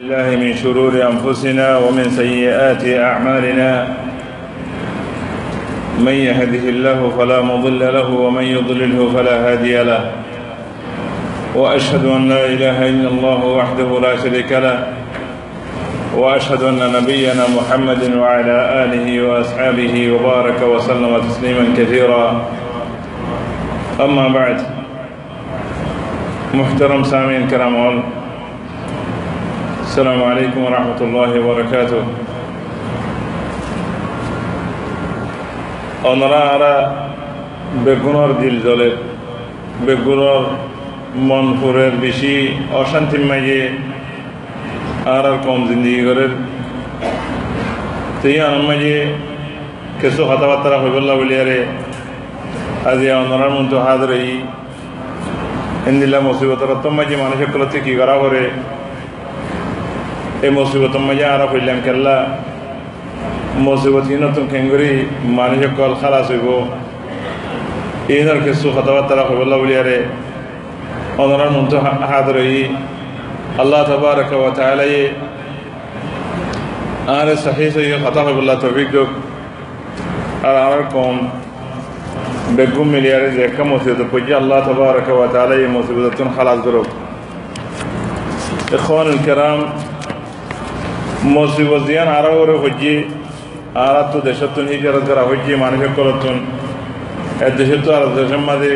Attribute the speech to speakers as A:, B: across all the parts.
A: الله من شرور أنفسنا ومن سيئات أعمالنا من يهده الله فلا مضل له ومن يضلله فلا هادي له وأشهد أن لا إله إلا الله وحده لا شريك له وأشهد أن نبينا محمد وعلى آله وأصحابه وبارك وسلم تسليما كثيرا. أما بعد محترم سامعين كرام السلام عليكم ورحمة الله وبركاته ওনারা আরা বেগুনর দিল জলের বেগুনর মনপুরের বেশি অশান্তি মাঝে আর আর কম জিন্দগি করের তেই আনন্দ মাঝে কিছু কথাবার্তা হইবল্লা বলিয়ারে আজি ওনারার মধ্যে হাত রই হিন্দিল্লা মুসিবতর তো মাঝে মানুষের কলতে কি করা করে اے مصیبت مجا عرف اللہم کلا مصیبت ینا تم کنگری مانی جو کال خلاص گو اینر کسو خطوات طرف اللہ بلی ارے انران منتو حاضر ای اللہ تبارک و آن صحیح سے یہ خطا ہے اللہ توفیق دو اور آن کون بگم ملی ارے زیکہ مصیبت پجی اللہ تبارک و تعالی مصیبتتون اخوان الكرام মুসিবত দিয়ান আরও ওরে হজ্জি আর তো দেশতুন হিজরত করা হজ্জি, মানুষের করতুন এর দেশে তো আর দেশের মাঝে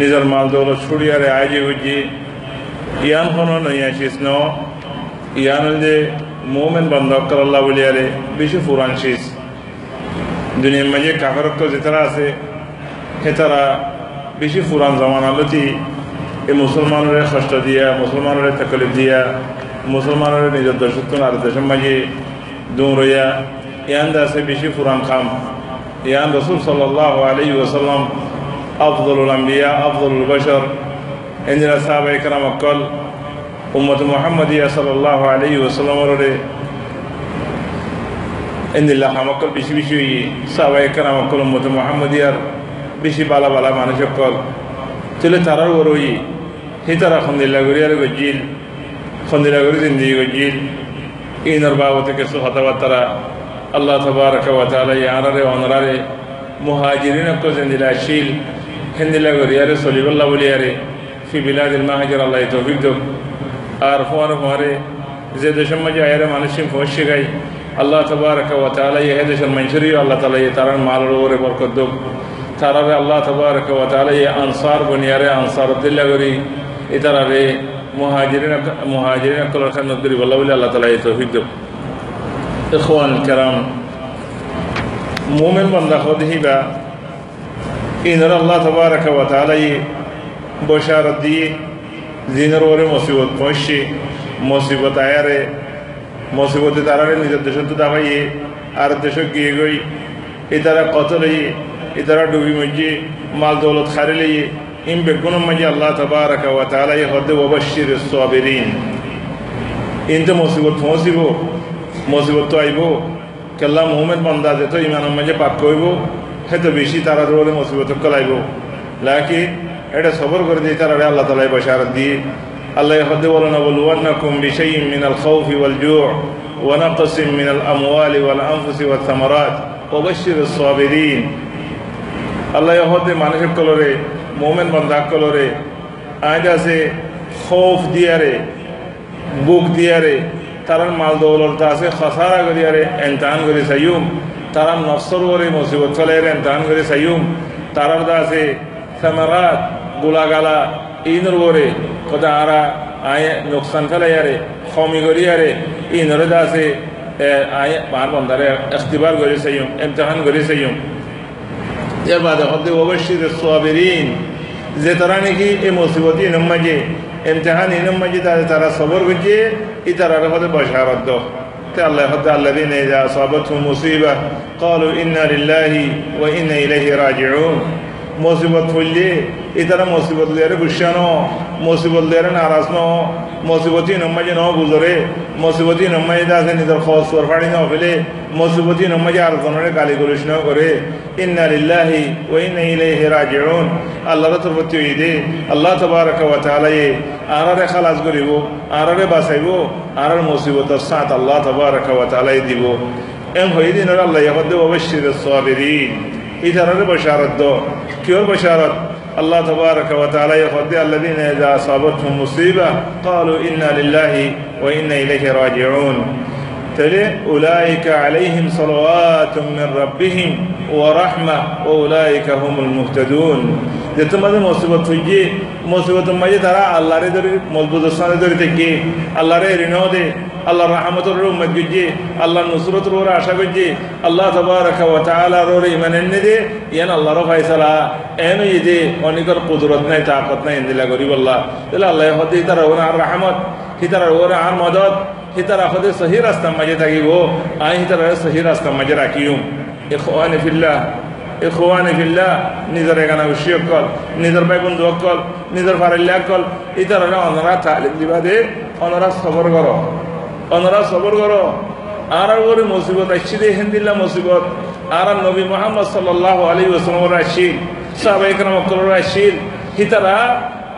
A: নিজের মাল দৌলত ছুড়িয়ারে আইজি হজ্জি। ইয়ান কোনো নই আসিস ন, ইয়ান যে মোমেন বন্ধ করল্লা বলিয়ারে বেশি ফুরান শীষ দুনিয়ার মাঝে কাফেরত্ব যেতারা আছে, সেতারা বেশি ফুরান জমানালতি এই মুসলমানের কষ্ট দিয়া, মুসলমানের তকলিফ দিয়া মুসলমানের নিজের দর্শত্ব আর দেশের মাঝে দৌড়ইয়া ইয়ান আছে বেশি ফুরান খাম। ইয়ান রসুল সাল্লাহ আলী ওসাল্লাম আফদুল আম্বিয়া আফদুল বশর ইন্দিরা সাহাব একরাম অকল উম্মত মোহাম্মদিয়া সাল্লাহ আলী ওসাল্লামরে ইন্দিল্লাহ হামকল বেশি বেশি সাহাবা একরাম অকল উম্মত মোহাম্মদিয়ার বেশি বালা বালা মানুষ অকল তাহলে তারার ওরই হি তারা খন্দিল্লা গরিয়ার গজিল خندناغر زندگو جیل این ارباوت کسو خطوات ترا الله تبارك وتعالى يعنر وانرار مهاجرين اكو زندلاشيل هندلاغر يا رسول الله ولياري. في بلاد المهاجر الله يتوفيق دم. عرفوان فماري زيد شمجا يا رمانشين فوشي الله تبارك وتعالى يهدش المنشري الله تعالى يتران مال الور بركت دم. ترى الله تبارك وتعالى انصار بنياري أنصار دلغري اترى মুহাজিরিন মুহাজিরিন কলার খান্নত করি বল্লা বলে আল্লাহ তালা এই তৌফিক দেব। ইখওয়ান কারাম, মোমেন বান্দা হদিহিবা ইনর আল্লাহ তবারক ওয়া তাআলা বশারত দিয়ে জিনের ওরে মুসিবত পৌঁছছে মুসিবত আয়ারে, মুসিবতে তারারে নিজের দেশ তো আর দেশ গিয়ে গই, এ তারা কত এ তারা ডুবি মজ্জে মাল দৌলত খারে লইয়ে ইম বেগুন মাঝে আল্লাহ তবারক ওয়া তাআলা হদে ওয়াবাশশির সাবিরিন ইনতে মুসিবত পৌঁছিব মুসিবত তো আইব কেল্লা মুহম্মদ বান্দা যেত ইমানের মাঝে পাক কইব হেতো বেশি তারা রোলে মুসিবত কলাইব লাকি এটা সবর করে দিয়ে তারা আল্লাহ তাআলা বশারত দিয়ে আল্লাহ হদে বলেন বলুয়ান্নাকুম বিশাইইন মিনাল খাউফি ওয়াল জু' ওয়া নাকসিম মিনাল আমওয়ালি ওয়াল আনফুসি ওয়াত থামারাত ওয়াবাশশির মোমেন বন্ধা কলরে আজ আছে খৌফ দিয়ারে, বুক দিয়ারে তারার মাল দৌলত আছে, খসারা করিয়ারে এনতান করে সাইয়ুম। তারার নফসর করে মুসিবত চলে এনতান করে সাইয়ুম। তারার দা আছে সামারাত, গুলাগালা, ইনর করে কথা আরা, আয় নোকসান ফেলাইয়ারে, খমি করিয়ারে ইনরে দা আছে আয় মার বন্ধারে ইখতিবার করে সাইয়ুম ইমতিহান করে সাইয়ুম। এর বাদে হদ্দে অবশ্যই সাবিরিন যে তারা নাকি এই মুসিবত ইনম মাঝে ইমতিহান ইনম মাঝে তাদের তারা সবর করছে ই তারা হতে বসারত তে আল্লাহ হতে আল্লাহ দিন যা সবত মুসিবা قالوا إنا لله وإنا إليه راجعون মুসিবত ফুললে ইতারা মুসিবত লিয়ারে গুসানো মুসিবত লিয়ারে নারাজ ন মুসিবতী নম্মাজি ন গুজরে মুসিবতী নম্মাজি আছে নিজের কর ফাড়ি ন ফেলে মুসিবতী নম্মাজি আর জনের গালি গলিস ন করে। ইন্না লিল্লাহি ওয়া ইন্না ইলাইহি রাজিউন। আল্লাহর তরফতি ঈদে আল্লাহ তাবারাকা ওয়া তাআলা আরারে খালাস করিব আরারে বাঁচাইব আরার মুসিবতের সাথ আল্লাহ তাবারাকা ওয়া তাআলা দিব। এম হইদিন আল্লাহ ইয়াবদ ওয়াবশির সাবিরিন। ইধারের বশারত দো কিওর বশারত الله تبارك وتعالى يقول الذين إذا أصابتهم مصيبة قالوا إنا لله وإنا إليه راجعون تلي أولئك عليهم صلوات من ربهم ورحمة وأولئك هم المهتدون যে তোমাদের মুসিবত হইছে মুসিবত মাঝে তারা আল্লাহরে ধরে মজবুত স্থানে ধরে থেকে, আল্লাহরে ঋণ দে আল্লাহ রহমতর উম্মত গুজে আল্লাহ নুসরতর ওরা আশা করছে আল্লাহ ওরে ইমান এনে দে, ইয়ান আল্লাহর ফয়সালা এন ইদে অনেকর কুদরত নাই, তাকত নাই ইন্দিলা গরিব আল্লাহ। তাহলে আল্লাহ হতে তার ওরা আর রহমত, হিতার ওরা আর মদত, হিতার হতে সহি রাস্তা মাঝে থাকিব, আই হিতার সহি রাস্তা মাঝে রাখিও ইখওয়ানি ফিল্লাহ। ফিল্লাহ, নিজের এখানে উশি অকল নিজের ভাই বন্ধু অকল নিজের ফারিল্লা অকল ইতারা অনরা তালিম দিবা দে, অনরা সবর করো, অনরা সবর করো। আর ওরে মুসিবত আসছি দে হিন্দিল্লা মুসিবত। আর নবী মোহাম্মদ সাল্লাহ আলী ওসলামর আসিল সাহাবা ইকরাম আসিল হিতারা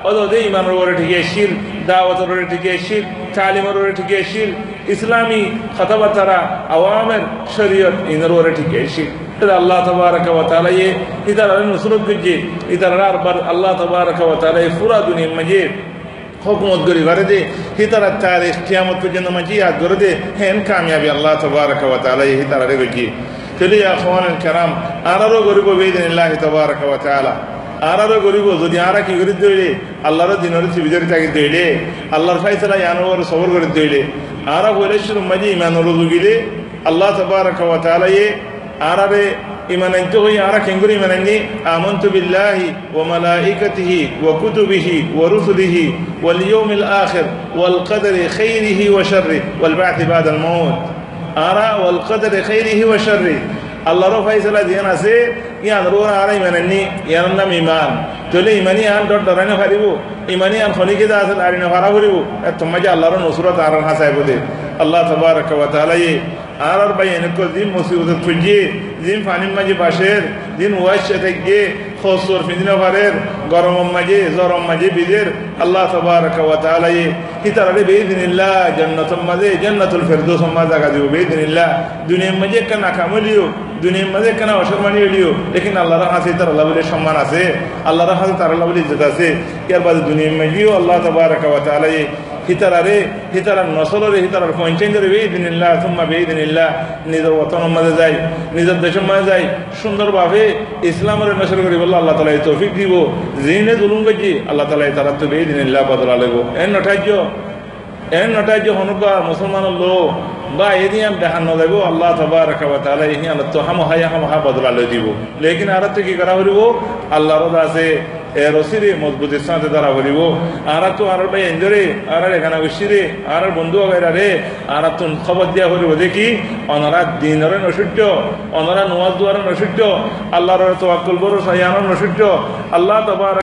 A: অদে ইমানের ওরে ঠিকে আসিল দাওয়াতের ওরে ঠিকে আসিল তালিমের ওরে ঠিকে আসিল ইসলামী কথাবার্তারা আওয়ামের শরীয়ত ইনের ওরে ঠিকে আসিল আল্লাহ তবারক তালা ये इधर नुसरत कीजिए इधर बार अल्लाह तबारक वाली पूरा दुनिया मजे हुकूमत गरी कर दे हितर तारीख क्यामत पर्यंत मजी याद कर दे हैं कामयाबी अल्लाह तबारक वाली हितर गिए चलिए अखवान कराम आरारो गरीब वेदन अल्लाह तबारक वाली ಆರಾರು ಗರಿಬು যদি ಆರ ಕಿ ಗರಿದ್ದೇಳಿ ಅಲ್ಲಾರ ದಿನರು ಸಿಬಿದರಿತಾಗಿದ್ದೇಳಿ ಅಲ್ಲಾರ आरा ಯಾನವರು ಸವರ್ ಗರಿದ್ದೇಳಿ ಆರ ಹೊಲೇಶ್ವರ ಮಜಿ अल्लाह ದುಗಿದೆ ಅಲ್ಲಾ ತಬಾರಕ ये عربي إمانن تغي عرك إنقر إمانني آمنت بالله وملائكته وكتبه ورسله واليوم الآخر والقدر خيره وشره والبعث بعد الموت أرى والقدر خيره وشره الله رو فيصل دينا سي يان رو أرى إمانني يان نم إيمان تولي إيماني أن دور درنا فريبو إيماني أن خني كذا أصل أرينا فرا فريبو ثم جاء الله رو نصرة أرى الله تبارك وتعالى আর আর ভাই এনেকো দিন মুসিবত খুঁজে দিন পানির মাঝে বাসের দিন ওয়াইশ থেকে খসর ফিদিনা পারের গরম মাঝে জরম মাঝে বিদের আল্লাহ তবারক ওয়া তাআলা হিতারে বেদিনিল্লাহ জান্নাতুল মাঝে জান্নাতুল ফেরদৌস মাঝে জায়গা দিব বেদিনিল্লাহ দুনিয়ার মাঝে কানা কামলিও দুনিয়ার মাঝে কানা অসম্মানী হলিও লেকিন আল্লাহর হাতে তার আল্লাহ বলে সম্মান আছে আল্লাহর হাতে তার আল্লাহ বলে ইজ্জত আছে এর বাদে দুনিয়ার মাঝেও আল্লাহ তবারক ওয়া তাআলা হিতারারে, হিতারার নসলরে, হিতারার পঞ্চায়েতরে বেদিনিল্লাহ সুম্মা বেদিনিল্লাহ নিজের ওতন মাঝে যাই, নিজের দেশের মাঝে যাই, সুন্দরভাবে ইসলামের নসল করি বলল আল্লাহ তালা তৌফিক দিব। জিনে জুলুম করছি, আল্লাহ তালা তারা তো বেদিনিল্লাহ বদলা লেগো এন নঠার্য এন হনুকা মুসলমানের লোক, বা এদিন নদেব আল্লাহ তাআলা ইহি আল্লাহ তো বদলা লই দিব। লেকিন আর তো কি করা হইব আল্লাহর আছে, এ রসিরে মজবুতের সাথে দ্বারা হরিব আর তো আর ভাই আর এখানে বসিরে আর বন্ধু গাইরা রে আর তো খবর দিয়া হরিব দেখি অনারা দিনের নসূর্য অনারা নোয়াজ দুয়ার নসূর্য আল্লাহর তো আকুল বড় সাইয়ানোর আল্লাহ তবার